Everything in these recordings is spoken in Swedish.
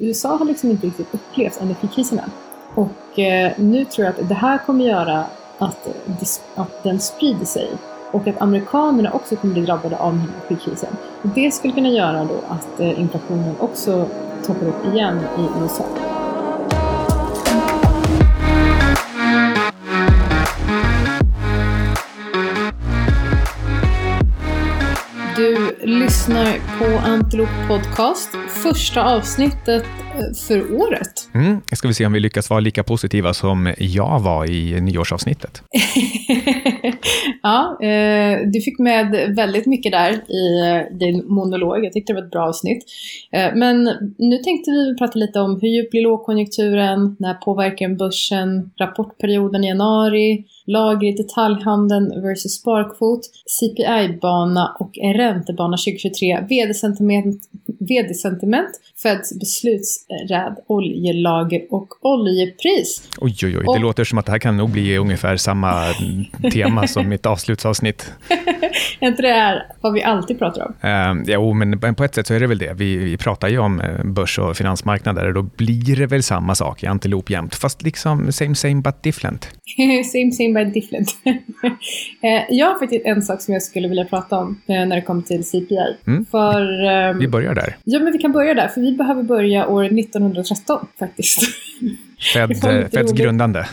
USA har liksom inte riktigt upplevt energikrisen än. Och eh, nu tror jag att det här kommer göra att, att den sprider sig och att amerikanerna också kommer bli drabbade av energikrisen. Det skulle kunna göra då att eh, inflationen också toppar upp igen i USA. På Antilop Podcast, första avsnittet eh, för året. Mm, ska vi se om vi lyckas vara lika positiva som jag var i nyårsavsnittet. ja, eh, du fick med väldigt mycket där i eh, din monolog. Jag tyckte det var ett bra avsnitt. Eh, men nu tänkte vi prata lite om hur djup blir lågkonjunkturen? När påverkar den börsen? Rapportperioden i januari? lager i detaljhandeln versus sparkvot, CPI-bana och räntebana 2023, vd-sentiment, vd-sentiment Feds beslutsräd, oljelager och oljepris. Oj, oj, oj, och, det låter som att det här kan nog bli ungefär samma tema som mitt avslutsavsnitt. är inte det här vad vi alltid pratar om? Uh, jo, men på ett sätt så är det väl det. Vi, vi pratar ju om eh, börs och finansmarknader och då blir det väl samma sak i antilop jämt, fast liksom same same but different. same same but different. Eh, jag har faktiskt en sak som jag skulle vilja prata om eh, när det kommer till CPI. Mm. För, um, vi börjar där. Ja, men vi kan börja där, för vi behöver börja år 1913 faktiskt. Fed, Feds grundande.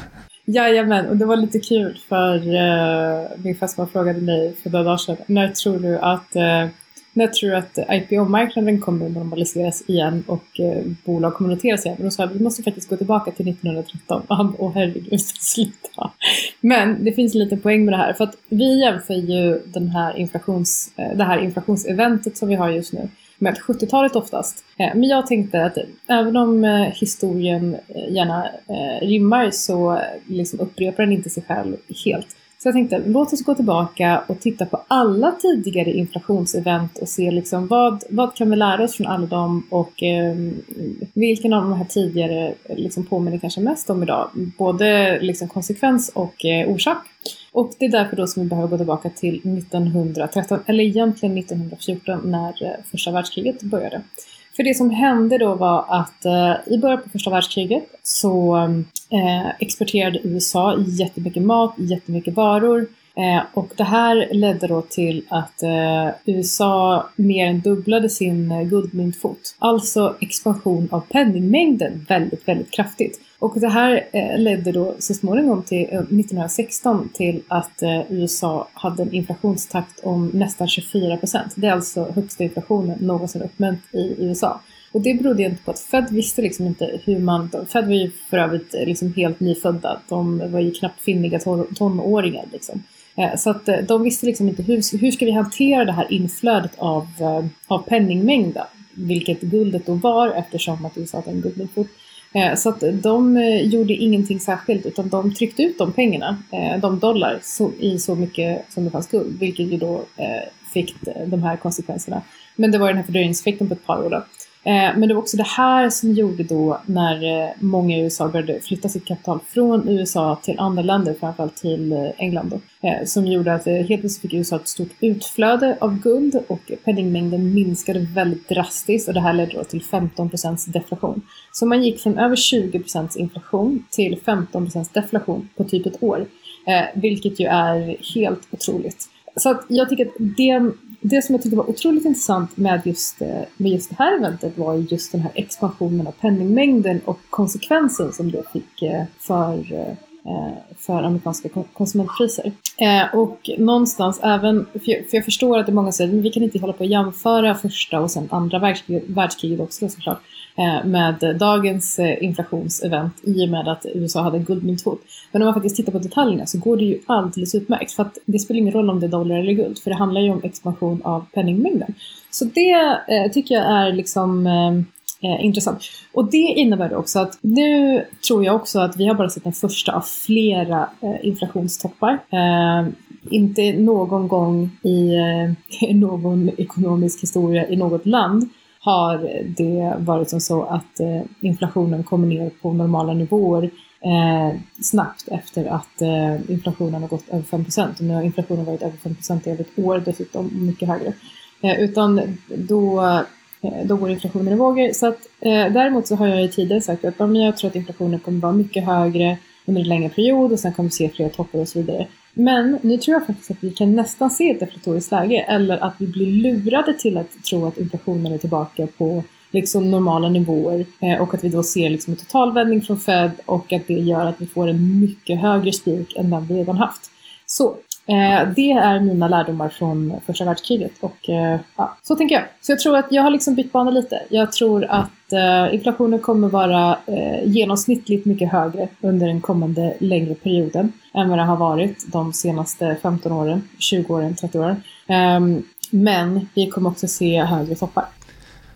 Jajamän, och det var lite kul för uh, min fästman frågade mig för några dagar sedan, när tror du att uh, när tror du att IPO-marknaden kommer normaliseras igen och eh, bolag kommer noteras igen? Och då sa jag vi måste faktiskt gå tillbaka till 1913. Och han åh herregud, sluta. Men det finns lite poäng med det här. För att vi jämför ju den här inflations, det här inflationseventet som vi har just nu med 70-talet oftast. Eh, men jag tänkte att även om eh, historien eh, gärna rimmar så liksom upprepar den inte sig själv helt. Så jag tänkte, låt oss gå tillbaka och titta på alla tidigare inflationsevent och se liksom vad, vad kan vi lära oss från alla dem och eh, vilken av de här tidigare liksom påminner kanske mest om idag. Både liksom konsekvens och eh, orsak. Och det är därför då som vi behöver gå tillbaka till 1913, eller egentligen 1914 när eh, första världskriget började. För det som hände då var att eh, i början på första världskriget så eh, exporterade USA jättemycket mat, jättemycket varor. Eh, och det här ledde då till att eh, USA mer än dubblade sin eh, guldmyntfot. Alltså expansion av penningmängden väldigt, väldigt kraftigt. Och det här eh, ledde då så småningom till eh, 1916 till att eh, USA hade en inflationstakt om nästan 24 procent. Det är alltså högsta inflationen någonsin uppmätt i USA. Och det berodde inte på att Fed visste liksom inte hur man... Fed var ju för övrigt liksom helt nyfödda. De var ju knappt finniga tonåringar liksom. Så att de visste liksom inte hur, hur ska vi hantera det här inflödet av, av penningmängden? vilket guldet då var eftersom att USA hade en guldmyntfot. Eh, så att de eh, gjorde ingenting särskilt utan de tryckte ut de pengarna, eh, de dollar, i så mycket som det fanns guld. Vilket ju då fick de här konsekvenserna. Men det var den här fördröjningseffekten på ett par år då. Eh, men det var också det här som gjorde då när eh, många i USA började flytta sitt kapital från USA till andra länder, framförallt till eh, England då, som gjorde att helt plötsligt fick USA ett stort utflöde av guld och penningmängden minskade väldigt drastiskt och det här ledde då till 15% deflation. Så man gick från över 20% inflation till 15% deflation på typ ett år, vilket ju är helt otroligt. Så att jag tycker att det det som jag tyckte var otroligt intressant med just, eh, med just det här eventet var just den här expansionen av penningmängden och konsekvensen som det fick eh, för, eh, Eh, för amerikanska konsumentpriser. Eh, och någonstans även, för jag, förstår att det är många säger att vi kan inte hålla på att jämföra första och sen andra världskriget, världskriget också såklart. Eh, med dagens inflationsevent i och med att USA hade en guldmynthot. Men om man faktiskt tittar på detaljerna så går det ju alldeles utmärkt för att det spelar ingen roll om det är dollar eller guld för det handlar ju om expansion av penningmängden. Så det eh, tycker jag är liksom eh, intressant. Och det innebär också att nu tror jag också att vi har bara sett den första av flera eh, inflationstoppar. Eh, inte någon gång eh, i någon ekonomisk historia i något land har det varit som så att eh, inflationen kommer ner på normala nivåer eh, snabbt efter att eh, inflationen har gått över 5 Och nu har inflationen varit över 5 procent i över ett år dessutom, mycket högre. Eh, utan då Eh, då går inflationen i vågor. Så att, eh, däremot så har jag ju tidigare sagt att jag tror att inflationen kommer vara mycket högre under en längre period och sen kommer vi se fler toppar och så vidare. Men nu tror jag faktiskt att vi kan nästan se ett deflatoriskt läge eller att vi blir lurade till att tro att inflationen är tillbaka på liksom normala nivåer eh, och att vi då ser liksom en totalvändning från Fed och att det gör att vi får en mycket högre spik än den vi redan haft. Så eh, det är mina lärdomar från första världskriget och eh, ja, så tänker jag. Så jag tror att jag har liksom bytt bana lite. Jag tror att eh, inflationen kommer vara eh, genomsnittligt mycket högre under den kommande längre perioden än vad det har varit de senaste 15 åren, 20 åren, 30 åren. Ehm, men vi kommer också se högre toppar.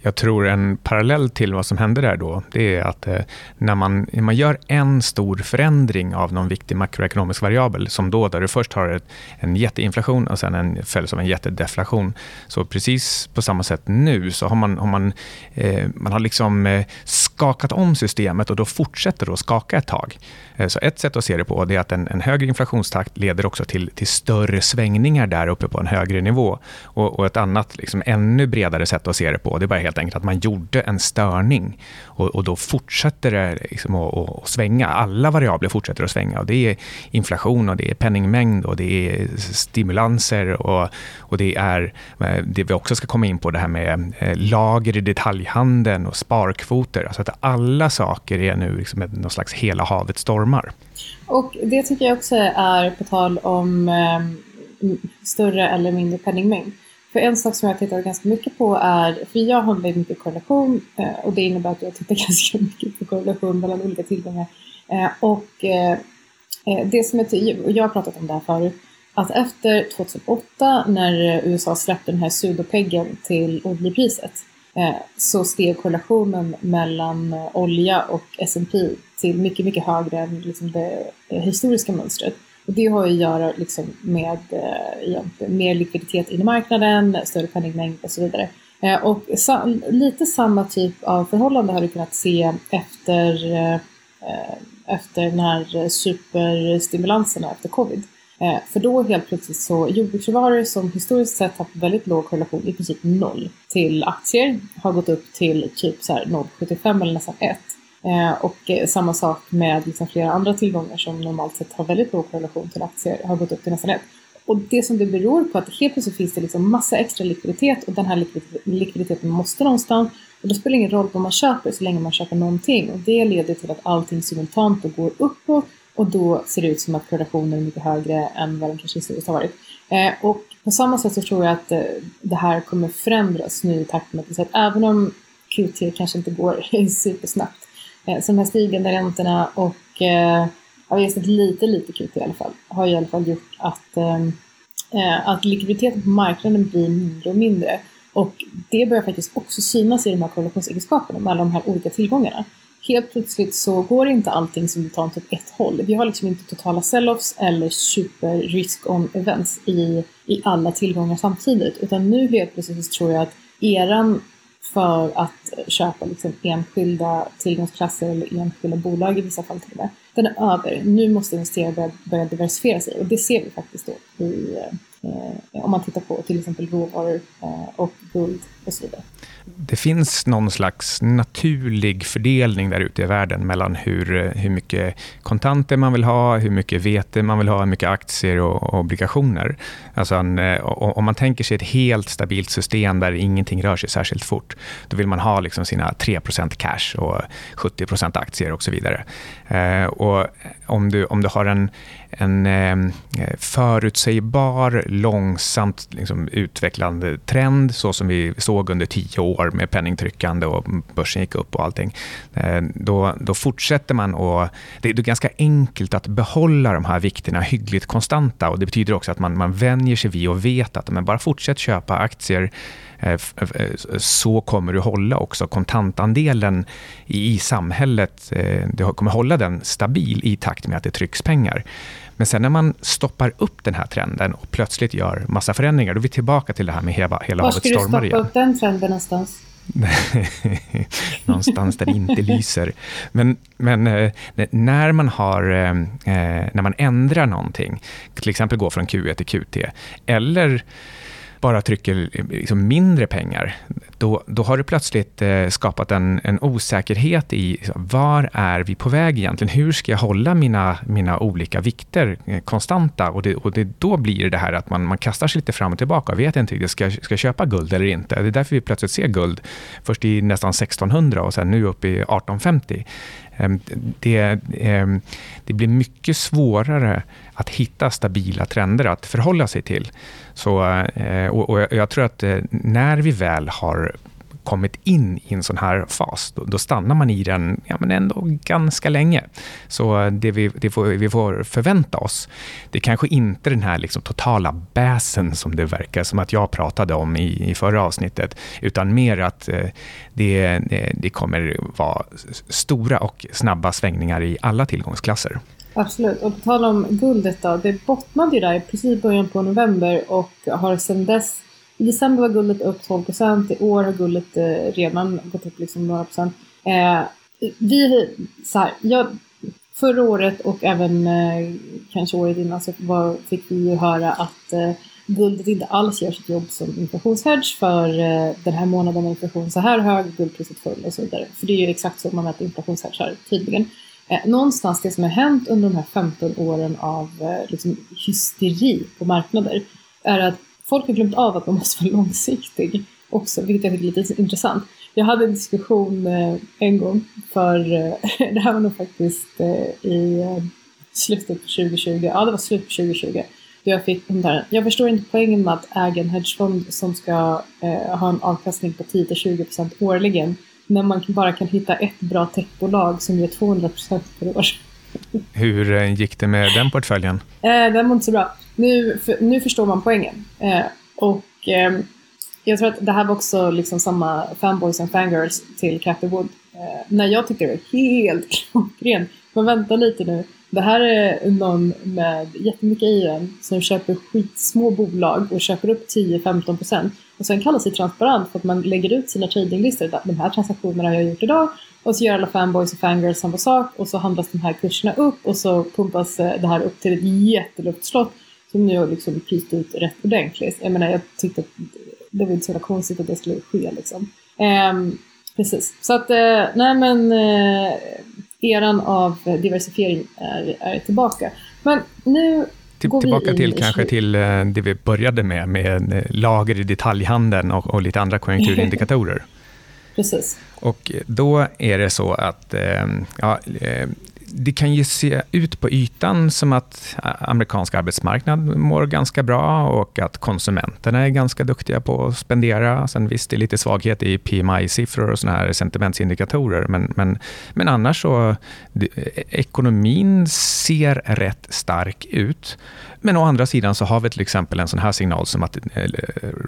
Jag tror en parallell till vad som hände där då, det är att eh, när, man, när man gör en stor förändring av någon viktig makroekonomisk variabel, som då där du först har ett, en jätteinflation och sen en, följs av en jättedeflation. Så precis på samma sätt nu så har man, har man, eh, man har liksom eh, skakat om systemet och då fortsätter det att skaka ett tag. Eh, så ett sätt att se det på är att en, en högre inflationstakt leder också till, till större svängningar där uppe på en högre nivå. Och, och ett annat, liksom, ännu bredare sätt att se det på, det är bara helt enkelt att man gjorde en störning och, och då fortsätter det liksom att, att, svänga. Alla variabler fortsätter att svänga. Och det är inflation, och det är penningmängd och det är stimulanser och, och det är eh, det vi också ska komma in på, det här med eh, lager i detaljhandeln och sparkvoter. Alltså att alla saker är nu liksom någon slags hela havet stormar. Och det tycker jag också är på tal om eh, större eller mindre penningmängd. För en sak som jag tittat ganska mycket på är, för jag har väldigt mycket korrelation eh, och det innebär att jag tittar ganska mycket på korrelation mellan olika tillgångar. Eh, och eh, eh det som är, och jag har pratat om det här förut, att efter 2008 när USA släppte den här sudopeggen till oljepriset Eh, så steg korrelationen mellan eh, olja och S&P till mycket, mycket högre än liksom det historiska mönstret. Och det har att göra liksom med eh, mer likviditet i marknaden, större penningmängd och så vidare. Och lite samma typ av förhållande har du kunnat se efter, efter den här superstimulanserna efter covid. Eh, för då helt plötsligt så jordbruksråvaror som historiskt sett haft väldigt låg korrelation, i princip noll, till aktier har gått upp till typ 0,75 eller nästan 1. Eh, och eh, samma sak med liksom flera andra tillgångar som normalt sett har väldigt låg korrelation till aktier, har gått upp till nästan 1. Och det som det beror på är att helt plötsligt finns det liksom massa extra likviditet och den här likviditeten måste någonstans. Och då spelar det ingen roll vad man köper så länge man köper någonting. Och det leder till att allting simultant går uppåt och då ser det ut som att korrelationen är mycket högre än vad den kanske historiskt har varit. Eh, och på samma sätt så tror jag att eh, det här kommer förändras nu i takt med att även om QT kanske inte går supersnabbt Eh, så de här stigande räntorna och eh, ja, har sett lite, lite QT i alla fall, har i alla fall gjort att, eh, eh, att likviditeten på marknaden blir mindre och mindre. Och det börjar faktiskt också synas i de här korrelationsegenskaperna med alla de här olika tillgångarna. Helt plötsligt så går inte allting simultant åt ett håll. Vi har liksom inte totala sell-offs eller super risk-on events i, i alla tillgångar samtidigt. Utan nu helt plötsligt tror jag att eran för att köpa liksom enskilda tillgångsklasser eller enskilda bolag i vissa fall till och med. Den är över. Nu måste investerare börja, börja diversifiera sig och det ser vi faktiskt då i, eh, om man tittar på till exempel råvaror eh, och guld och så vidare det finns någon slags naturlig fördelning där ute i världen mellan hur, hur mycket kontanter man vill ha, hur mycket vete man vill ha, hur mycket aktier och, obligationer. Alltså en, eh, om man tänker sig ett helt stabilt system där ingenting rör sig särskilt fort, då vill man ha liksom sina 3% cash och 70% aktier och så vidare. Eh, och om, du, om du har en, en eh, förutsägbar, långsamt liksom, utvecklande trend, så som vi såg under tio år med penningtryckande och börsen gick upp och allting, eh, då, då fortsätter man och det är ganska enkelt att behålla de här vikterna hyggligt konstanta och det betyder också att man, man vänjer sig vid och vet att men bara fortsätt köpa aktier eh, eh, så kommer du hålla också kontantandelen i samhället. Du kommer hålla den stabil i takt med att det trycks pengar. Men sen när man stoppar upp den här trenden och plötsligt gör massa förändringar, då är vi tillbaka till det här med hela, hela havet stormar igen. Var ska du stoppa upp den trenden någonstans? någonstans där det inte lyser. Men, men när, man har, när man ändrar någonting, till exempel går från QE till QT, eller bara trycker liksom mindre pengar, då, då har du plötsligt eh, skapat en, en osäkerhet i liksom, var är vi på väg egentligen? Hur ska jag hålla mina, mina olika vikter eh, konstanta? Och, det, och det, då blir det här att man, man kastar sig lite fram och tillbaka och vet inte riktigt, ska, ska jag köpa guld eller inte? Det är därför vi plötsligt ser guld, först i nästan 1600 och sen nu upp i 1850. Ehm, det, ehm, det blir mycket svårare att hitta stabila trender att förhålla sig till. Så, eh, och, jag tror att eh, när vi väl har kommit in i en sån här fas, då, då stannar man i den ja, men ändå ganska länge. Så det vi, det får, vi får förvänta oss, det är kanske inte den här liksom totala bäsen som det verkar som att jag pratade om i, i förra avsnittet, utan mer att eh, det, det kommer vara stora och snabba svängningar i alla tillgångsklasser. Absolut. Och på tal om guldet då. Det bottnade ju där precis i början på november och har sedan dess i december var guldet upp 12 procent. I år har guldet eh, redan gått upp liksom några procent. Eh, vi, så här, jag, förra året och även eh, kanske året innan så var, fick vi ju höra att eh, guldet inte alls gör sitt jobb som inflationshedge för eh, den här månaden är inflation så här hög, guldpriset full och så vidare. För det är ju exakt så man mäter inflationshedgar tydligen. Eh, någonstans det som har hänt under de här 15 åren av eh, liksom, hysteri på marknader är att folk har glömt av att man måste vara långsiktig också, vilket jag tycker är lite intressant. Jag hade en diskussion eh, en gång för, eh, det här var nog faktiskt eh, i slutet på 2020, ja det var slut på 2020. Då jag fick den där, jag förstår inte poängen med att äga en hedgefond som ska eh, ha en avkastning på 10-20% årligen när man bara kan hitta ett bra techbolag som ger 200% per år. Hur eh, gick det med den portföljen? Eh, den var inte så bra. Nu, för, nu förstår man poängen. Eh, och eh, jag tror att det här var också liksom samma fanboys and fangirls till Cathy Wood. Eh, när jag tyckte det var helt klockrent. Men vänta lite nu. Det här är någon med jättemycket IM som köper skitsmå bolag och köper upp 10-15% och sen kallar sig transparent för att man lägger ut sina tradinglistor. De här transaktionerna har jag gjort idag och så gör alla fanboys och fangirls samma sak och så handlas de här kurserna upp och så pumpas det här upp till ett jätteluftslott som nu har liksom pyst ut rätt ordentligt. Jag menar, jag tyckte att det var inte så konstigt att det skulle ske liksom. Um, precis, så att uh, nej men uh, eran av diversifiering är, är tillbaka. Men nu till, tillbaka till kanske till uh, det vi började med, med lager i detaljhandeln och, och lite andra konjunkturindikatorer. Precis. Och då är det så att ehm, ja, eh, det kan ju se ut på ytan som att amerikansk arbetsmarknad mår ganska bra och att konsumenterna är ganska duktiga på att spendera. Sen visst, det är lite svaghet i PMI-siffror och såna här sentimentsindikatorer, men, men, men annars så, det, e, ekonomin ser rätt stark ut. Men å andra sidan så har vi till exempel en sån här signal som att eh,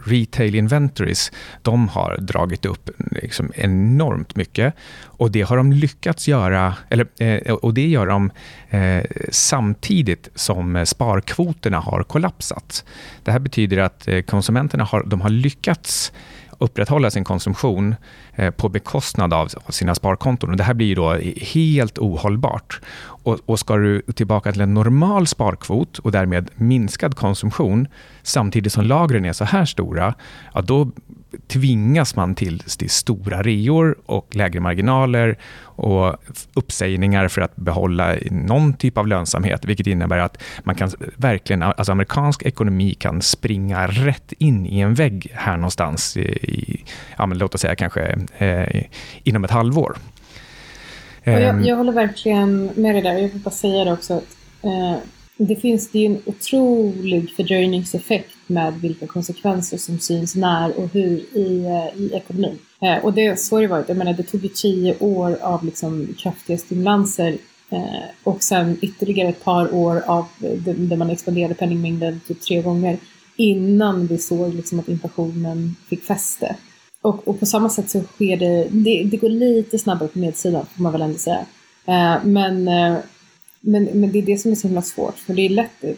retail inventories, de har dragit upp mm, liksom enormt mycket. Och det har de lyckats göra, eller, eh, och det gör de eh, samtidigt som sparkvoterna har kollapsat. Det här betyder att eh, konsumenterna har, de har lyckats upprätthålla sin konsumtion på bekostnad av sina sparkonton. Och det här blir då helt ohållbart. Och, och ska du tillbaka till en normal sparkvot och därmed minskad konsumtion samtidigt som lagren är så här stora, ja, då tvingas man till, till stora reor och lägre marginaler och uppsägningar för att behålla någon typ av lönsamhet, vilket innebär att man kan verkligen, alltså amerikansk ekonomi kan springa rätt in i en vägg här någonstans, i, ja, men låt oss säga kanske eh, inom ett halvår. Jag, ehm. jag, håller verkligen med dig där. Jag vill bara säga det också. Att, eh, det finns det är en otrolig fördröjningseffekt med vilka konsekvenser som syns när och hur i, eh, i ekonomin. Eh, och det, så har det varit. Jag menar, det tog ju tio år av liksom kraftiga stimulanser eh, och sen ytterligare ett par år av där man expanderade penningmängden typ tre gånger innan vi såg liksom att inflationen fick fäste. Och, och på samma sätt så sker det, det, det går lite snabbare på nedsidan får man väl ändå säga. Eh, men, eh, men, men det är det som är så himla svårt. För det är lätt, det,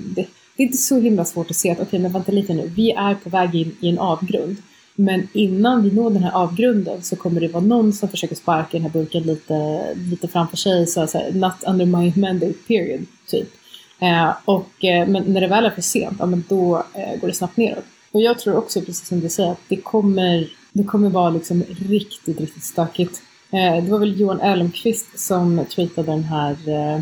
det är inte så himla svårt att se att okej okay, men vänta lite nu, vi är på väg in i en avgrund. Men innan vi når den här avgrunden så kommer det vara någon som försöker sparka den här burken lite, lite framför sig. Så här, not under my mandate period, typ. Eh, och, eh, men när det väl är för sent, ja, men då eh, går det snabbt neråt. Och jag tror också, precis som du säger, att det kommer, det kommer vara liksom riktigt, riktigt stökigt. Eh, det var väl Johan Elmqvist som tweetade den här eh,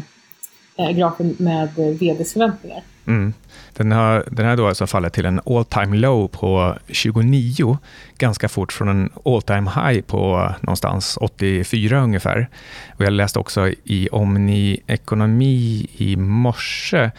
eh grafen med eh, vds förväntningar. Mm. Den har, den här då alltså fallit till en all time low på 29, ganska fort från en all time high på någonstans 84 ungefär. Och jag läste också i Omni Ekonomi i morse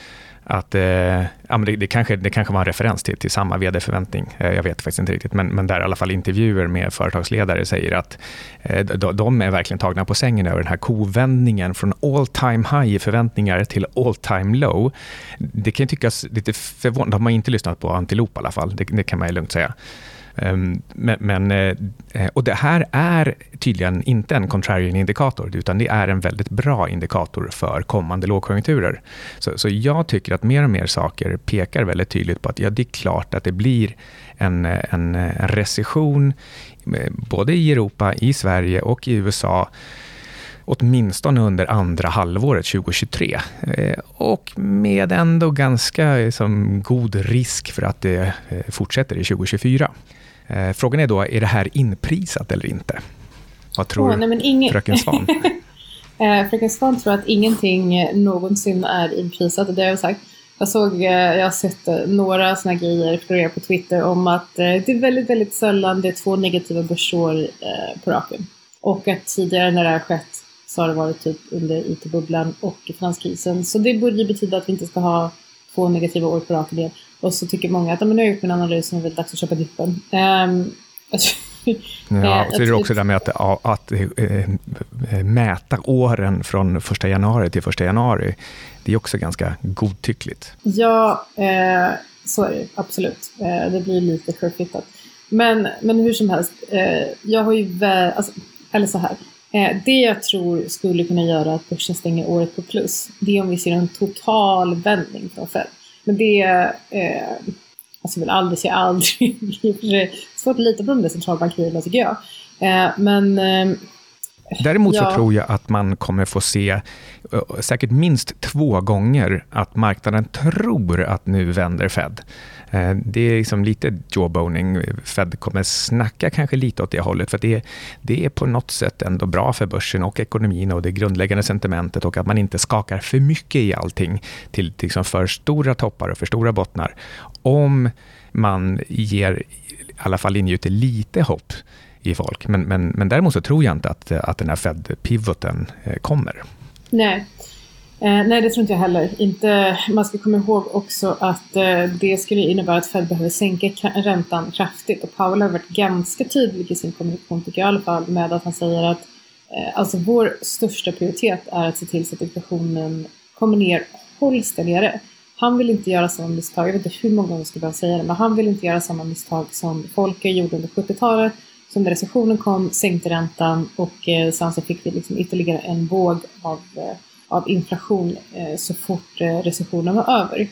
att eh, ja, men det, det, kanske, det kanske var en referens till, till samma vd-förväntning. Eh, jag vet faktiskt inte riktigt, men, men där i alla fall intervjuer med företagsledare säger att eh, de, de, är verkligen tagna på sängen över den här kovändningen från all time high i förväntningar till all time low. Det kan tyckas lite förvånande. De har inte lyssnat på Antilop i alla fall, det, det kan man ju lugnt säga. Ehm, men, men, eh, och det här är tydligen inte en contrarian indikator, utan det är en väldigt bra indikator för kommande lågkonjunkturer. Så, så jag tycker att mer och mer saker pekar väldigt tydligt på att ja, det är klart att det blir en, en, en recession, eh, både i Europa, i Sverige och i USA, åtminstone under andra halvåret 2023. Eh, och med ändå ganska liksom, god risk för att det fortsätter i 2024. Eh, frågan är då, är det här inprisat eller inte? Vad tror oh, nej, ingen... fröken Svan? eh, fröken Svan tror att ingenting någonsin är inprisat, det har jag sagt. Jag såg, eh, jag har sett några såna grejer florera på Twitter om att det är väldigt, väldigt sällan det är två negativa börsår på raken. Och att tidigare när det har skett så har det varit typ under IT-bubblan och finanskrisen. Så det borde betyda att vi inte ska ha två negativa år på raken igen. Och så tycker många att nu har jag gjort min analys det är väl dags att köpa dippen. Um, ja, så är det också det där med att, att äh, mäta åren från 1 januari till 1 januari. Det är också ganska godtyckligt. Ja, eh, så är det absolut. Eh, det blir lite curfittat. Men, men hur som helst, eh, jag har ju väl, alltså, eller så här. det jag tror skulle kunna göra att börsen stänger året på plus, det är om vi ser en total vändning från Fed. Men det, eh, alltså väl aldrig säga aldrig, det är svårt att lita på de där centralbankirerna tycker jag. Eh, men eh, Däremot ja. så tror jag att man kommer få se, eh, säkert minst två gånger, att marknaden tror att nu vänder Fed. Eh, det är liksom lite jawboning. Fed kommer snacka kanske lite åt det hållet, för det, det är på något sätt ändå bra för börsen och ekonomin och det grundläggande sentimentet och att man inte skakar för mycket i allting till, till liksom för stora toppar och för stora bottnar. Om man ger, i alla fall ingjuter lite hopp i folk. Men, men, men däremot så tror jag inte att, att den här Fed-pivoten eh, kommer. Nej. Eh, nej, det tror inte jag heller. Inte, man ska komma ihåg också att eh, det skulle innebära att Fed behöver sänka räntan kraftigt. Och Powell har varit ganska tydlig i sin kommunikation, tycker jag i alla fall, med att han säger att eh, alltså vår största prioritet är att se till så att inflationen kommer ner hålls där nere. Han vill inte göra samma misstag, jag vet inte hur många gånger jag ska behöva säga det, men han vill inte göra samma misstag som Folke gjorde under 70-talet som när recessionen kom sänkte räntan och eh, sen så fick vi liksom ytterligare en våg av, eh, av inflation eh, så fort eh, recessionen var över.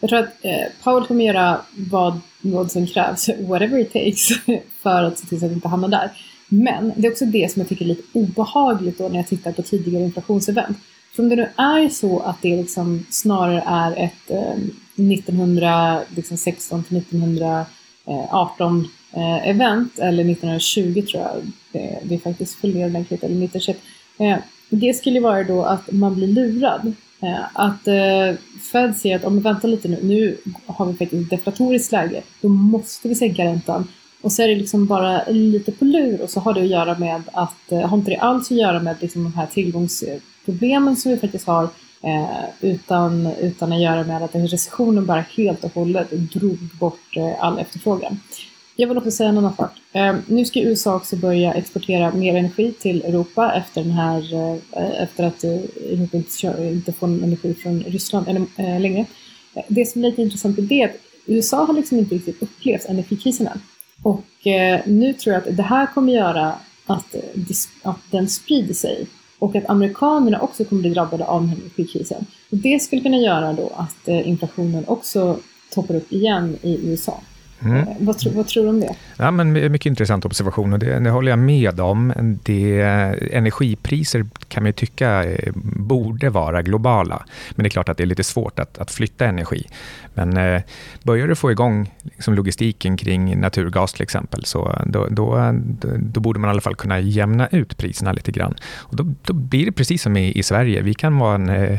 Jag tror att eh, Powell kommer göra vad, vad som krävs, whatever it takes, för att se till så att vi inte hamnar där. Men det är också det som jag tycker är lite obehagligt då när jag tittar på tidigare inflationsevent. För om det nu är så att det liksom snarare är ett eh, 1916 liksom till 1918 eh, event, eller 1920 tror jag det, det faktiskt följer ordentligt, eller 1921. Eh, det skulle vara då att man blir lurad. Eh, att eh, Fed säger att om vi väntar lite nu, nu har vi faktiskt ett deflatoriskt läge, då måste vi sänka räntan. Och så är det liksom bara lite på lur och så har det att göra med att, eh, har inte det alls att göra med liksom de här tillgångsproblemen som vi faktiskt har Eh, utan, utan att göra med att recessionen bara helt och hållet drog bort eh, all efterfrågan. Jag vill också säga en annan sak. Ehm, nu ska USA också börja exportera mer energi till Europa efter, den här, eh, efter att eh, Europa inte, får får energi från Ryssland eh, längre. Det som är lite intressant är det att USA har liksom inte riktigt upplevt energikrisen än. Och nu tror jag att det här kommer göra att, att den sprider sig och att amerikanerna också kommer bli drabbade av energikrisen. Det skulle kunna göra då att inflationen också toppar upp igen i USA. Mm. Eh, vad, tro, vad, tror du om det? Ja, men mycket intressant observation och det, det håller jag med om. Det, energipriser kan man ju tycka eh, borde vara globala, men det är klart att det är lite svårt att, att flytta energi. Men eh, börjar du få igång liksom logistiken kring naturgas till exempel, så då, då, då, borde man i alla fall kunna jämna ut priserna lite grann. Och då, då blir det precis som i, i Sverige. Vi kan vara en eh,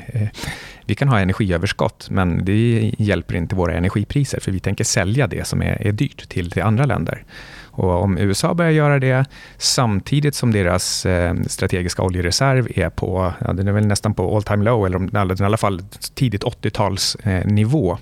vi kan ha energiöverskott, men det hjälper inte våra energipriser, för vi tänker sälja det som är, är dyrt till, till andra länder. Och om USA börjar göra det samtidigt som deras eh, strategiska oljereserv är på, ja, den är väl nästan på all time low, eller om, i alla fall tidigt 80-talsnivå, eh,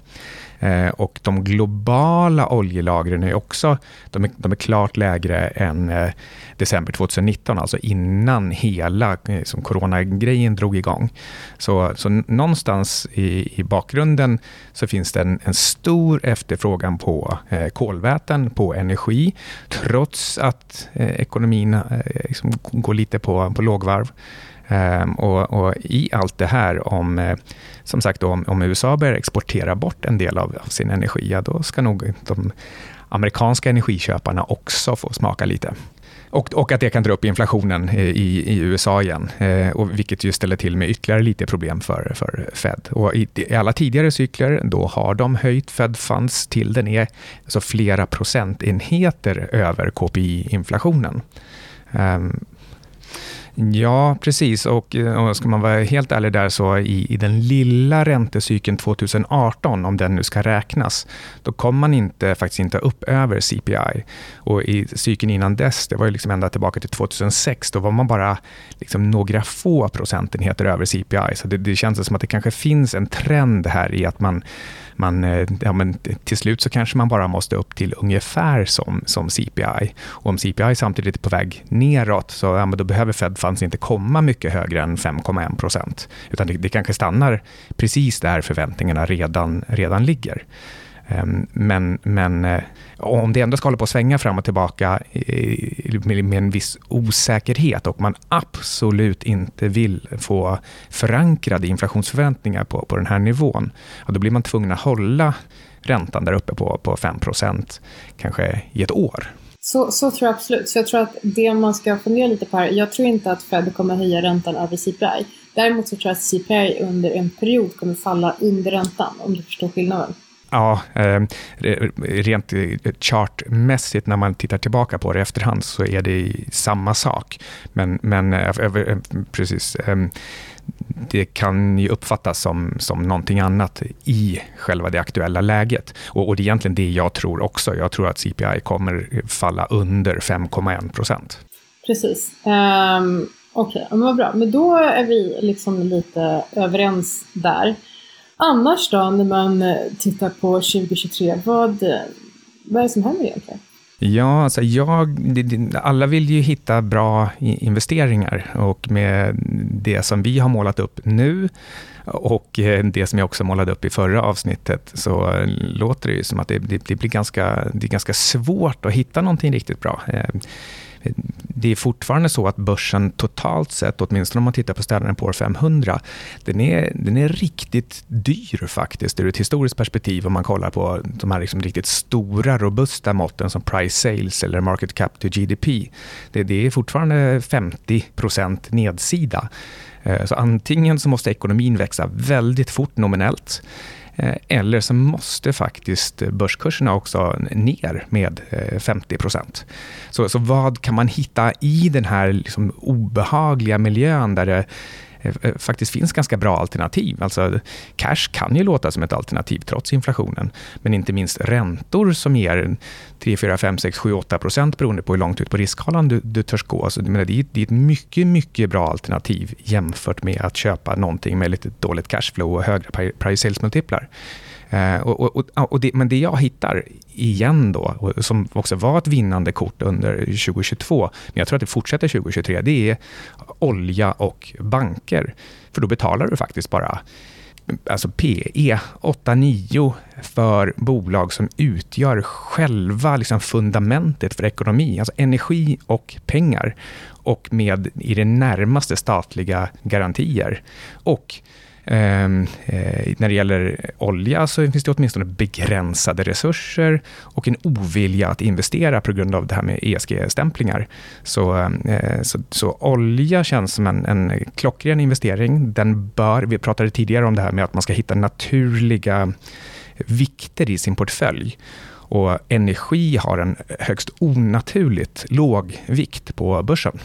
Eh, och de globala oljelagren är också de är, de är klart lägre än eh, december 2019, alltså innan hela liksom, coronagrejen drog igång. Så, så någonstans i, i bakgrunden så finns det en, en stor efterfrågan på eh, kolväten, på energi, trots att eh, ekonomin eh, liksom går lite på, på lågvarv. Um, och, och, I allt det här, om, eh, som sagt, om, om, USA börjar exportera bort en del av, av sin energi, ja, då ska nog de amerikanska energiköparna också få smaka lite. Och, och, att det kan dra upp inflationen i, i USA igen, eh, och vilket ju ställer till med ytterligare lite problem för, för Fed. Och i, i, alla tidigare cykler då har de höjt Fed Funds till den är alltså flera procentenheter över KPI-inflationen. Um, ehm, Ja, precis. Och, eh, och ska man vara helt ärlig där, så i, i den lilla räntecykeln 2018, om den nu ska räknas, då kom man inte, faktiskt inte upp över CPI. Och i cykeln innan dess, det var ju liksom ända tillbaka till 2006, då var man bara liksom några få procentenheter över CPI. Så det, det känns som att det kanske finns en trend här i att man man, eh, ja, men till slut så kanske man bara måste upp till ungefär som, som CPI. Och om CPI samtidigt är på väg neråt, så ja, men då behöver Fed fanns inte komma mycket högre än 5,1 procent. Utan det, det kanske stannar precis där förväntningarna redan, redan ligger. Ehm, men, men eh, om det ändå ska hålla på att svänga fram och tillbaka eh, med en viss osäkerhet och man absolut inte vill få förankrade inflationsförväntningar på, på den här nivån, då blir man tvungen att hålla räntan där uppe på, på 5% kanske i ett år. Så, så tror jag absolut. Så jag tror att det man ska fundera lite på här, jag tror inte att Fed kommer höja räntan över CPI. Däremot så tror jag att CPI under en period kommer falla under räntan, om du förstår skillnaden. Ja, ehm, rent chartmässigt när man tittar tillbaka på det i efterhand så är det samma sak. Men, men eh, eh, precis, ehm, det kan ju uppfattas som, som någonting annat i själva det aktuella läget. Och, och det är egentligen det jag tror också. Jag tror att CPI kommer falla under 5,1 procent. Precis. Um, Okej, okay. men vad bra. Men då är vi liksom lite överens där. Annars då, när man eh, tittar på 2023, vad, eh, vad är det som händer egentligen? Ja, alltså jag, alla vill ju hitta bra investeringar och med det som vi har målat upp nu och eh, det som jag också målade upp i förra avsnittet så låter det ju som att det, det, det blir ganska, det är ganska svårt att hitta någonting riktigt bra det är fortfarande så att börsen totalt sett, åtminstone om man tittar på städerna på år 500, den är, den är riktigt dyr faktiskt ur ett historiskt perspektiv om man kollar på de här liksom riktigt stora, robusta måtten som price sales eller market cap to GDP. Det, det är fortfarande 50 nedsida. Eh, så antingen så måste ekonomin växa väldigt fort nominellt Eh, eller så måste faktiskt börskurserna också ner med eh, 50 procent. Så, så vad kan man hitta i den här liksom obehagliga miljön där det Eh, eh, faktiskt finns ganska bra alternativ. Alltså, cash kan ju låta som ett alternativ trots inflationen. Men inte minst räntor som ger 3, 4, 5, 6, 7, 8 procent beroende på hur långt ut på riskskalan du, du törs gå. Alltså, det, är, det är ett mycket, mycket bra alternativ jämfört med att köpa någonting med lite dåligt cashflow och högre price sales-multiplar. Eh, och, och, och det, men det jag hittar igen då, som också var ett vinnande kort under 2022, men jag tror att det fortsätter 2023, det är olja och banker. För då betalar du faktiskt bara alltså PE 8-9 för bolag som utgör själva liksom fundamentet för ekonomi, alltså energi och pengar och med i det närmaste statliga garantier. Och Ehm, eh, när det gäller olja så finns det åtminstone begränsade resurser och en ovilja att investera på grund av det här med ESG-stämplingar. Så, eh, så, så, olja känns som en, en klockren investering. Den bör, vi pratade tidigare om det här med att man ska hitta naturliga vikter i sin portfölj. Och energi har en högst onaturligt låg vikt på börsen.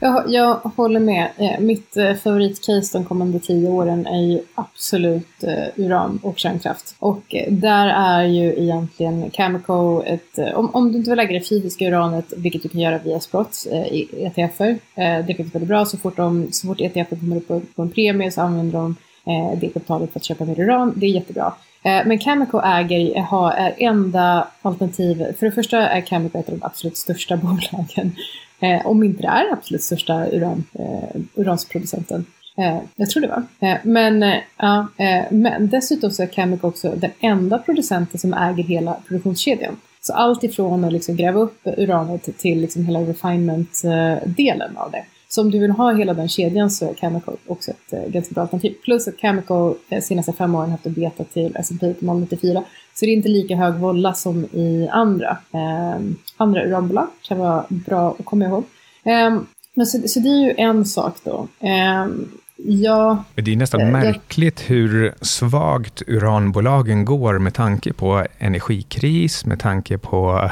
Jag, jag håller med. Eh, mitt eh, favoritcase de kommande tio åren är ju absolut eh, uran och kärnkraft. Och där är ju egentligen Cameco ett... Om, om du inte vill lägga det fysiska uranet, vilket du kan göra via Sprott i ETFer, det är väldigt bra. Så fort, de, så fort ETFer kommer upp på en premie så använder de Eh, det kapitalet för att köpa mer uran. Det är jättebra. Eh, men Cameco äger, har, är enda alternativ. För det första är Cameco ett av de absolut största bolagen Eh, om inte det är absolut största uran, eh, uransproducenten. Eh, jag tror det var. Eh, men, eh, ja, eh, men dessutom så är Cameco också den enda producenten som äger hela produktionskedjan. Så allt ifrån att liksom gräva upp uranet till liksom hela refinement-delen eh, av det. Så om du vill ha hela den kedjan så är Chemical också ett eh, ganska bra alternativ. Plus att Chemical de senaste fem åren haft en beta till S&P 094 så det är inte lika hög volla som i andra, eh, andra uranbolag. kan vara bra att komma ihåg. Eh, men så, så, det är ju en sak då. Ehm, Eh, Ja, det är nästan märkligt jag... hur svagt uranbolagen går med tanke på energikris, med tanke på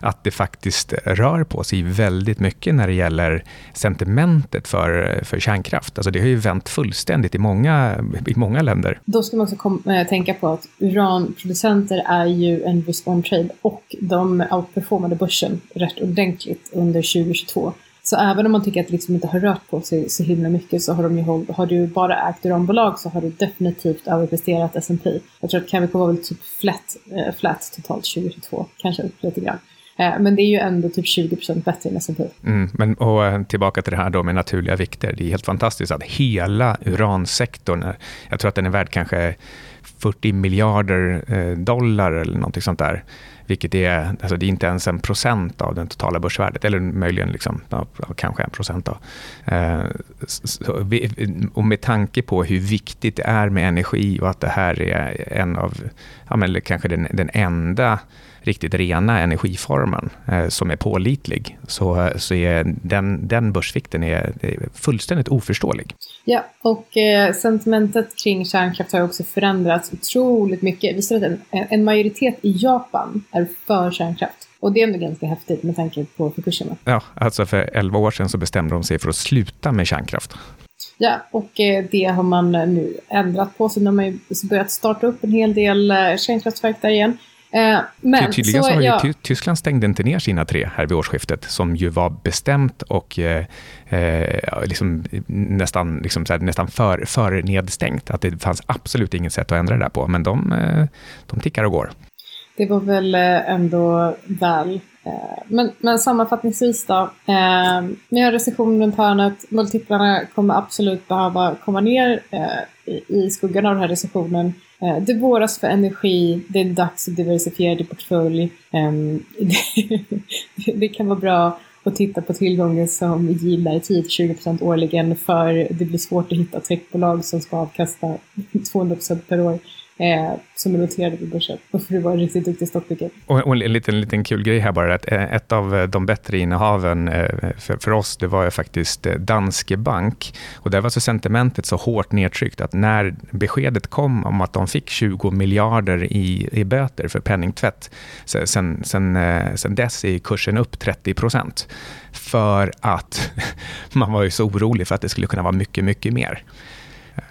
att det faktiskt rör på sig väldigt mycket när det gäller sentimentet för, för kärnkraft. Alltså det har ju vänt fullständigt i många, i många länder. Då ska man också kom, äh, tänka på att uranproducenter är ju en risk-on trade och de outperformade börsen rätt ordentligt under 2022. Så även om man tycker att det liksom inte har rört på sig så himla mycket så har de ju håll, har du bara ägt uranbolag så har du definitivt överpresterat S&P. Jag tror att Cameco var väl typ flat, eh, flat totalt 2022, kanske upp lite grann. Eh, men det är ju ändå typ 20% bättre än S&P. Mm, men och eh, tillbaka till det här då med naturliga vikter. Det är helt fantastiskt att hela uransektorn, jag tror att den är värd kanske 40 miljarder eh, dollar eller någonting sånt där vilket är, alltså det är inte ens en procent av det totala börsvärdet, eller möjligen liksom, ja, kanske en procent. Då. Eh, så, och med tanke på hur viktigt det är med energi och att det här är en av, ja, men kanske den, den enda riktigt rena energiformen eh, som är pålitlig så, så är den, den börsvikten är, är fullständigt oförståelig. Ja, och eh, sentimentet kring kärnkraft har också förändrats otroligt mycket. Vi ser att en, en majoritet i Japan är för kärnkraft. Och det är ändå ganska häftigt med tanke på Fukushima. Ja, alltså för 11 år sedan så bestämde de sig för att sluta med kärnkraft. Ja, och eh, det har man nu ändrat på. Så de har börjat starta upp en hel del eh, kärnkraftverk där igen. Eh, men, Tydligen så, så har ja. ju Tyskland stängde inte ner sina tre här vid årsskiftet, som ju var bestämt och eh, eh liksom, nästan, liksom här, nästan för, för nedstängt. Att det fanns absolut inget sätt att ändra det där på, men de, eh, de tickar och går. Det var väl ändå väl. Men, men sammanfattningsvis då. Eh, med recession runt hörnet, multiplarna kommer absolut behöva komma ner i skuggan av den här recessionen. Eh, det våras för energi, det är dags att diversifiera din portfölj. Ehm, det kan vara bra att titta på tillgången som gillar 10-20% årligen för det blir svårt att hitta techbolag som ska avkasta 200% per år eh, som är noterade på börsen. Och för du var en riktigt duktig stockpicker. Och, och, en liten, liten kul grej här bara, att eh, ett av eh, de bättre innehaven eh, för, för oss, det var ju faktiskt Danske Bank. Och där var så sentimentet så hårt nedtryckt att när beskedet kom om att de fick 20 miljarder i, i böter för penningtvätt, sen, sen, sen dess är kursen upp 30 procent. För att man var ju så orolig för att det skulle kunna vara mycket, mycket mer.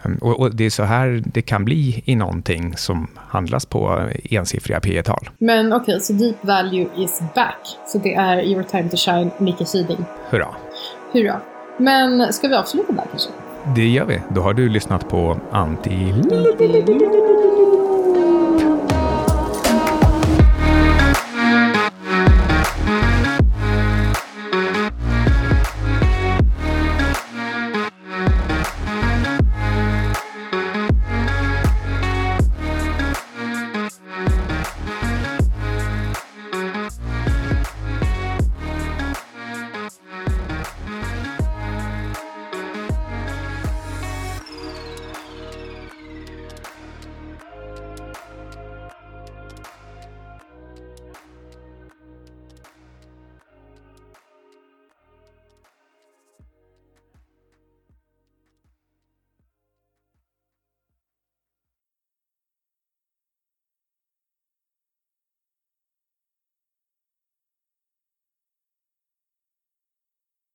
Ehm, och, och, det är så här det kan bli i någonting som handlas på ensiffriga P tal Men okej, okay, så deep value is back. Så det är your time to shine, Nicke Kiding. Hurra. Hurra. Men ska vi avsluta där kanske? Det gör vi. Då har du lyssnat på Anti...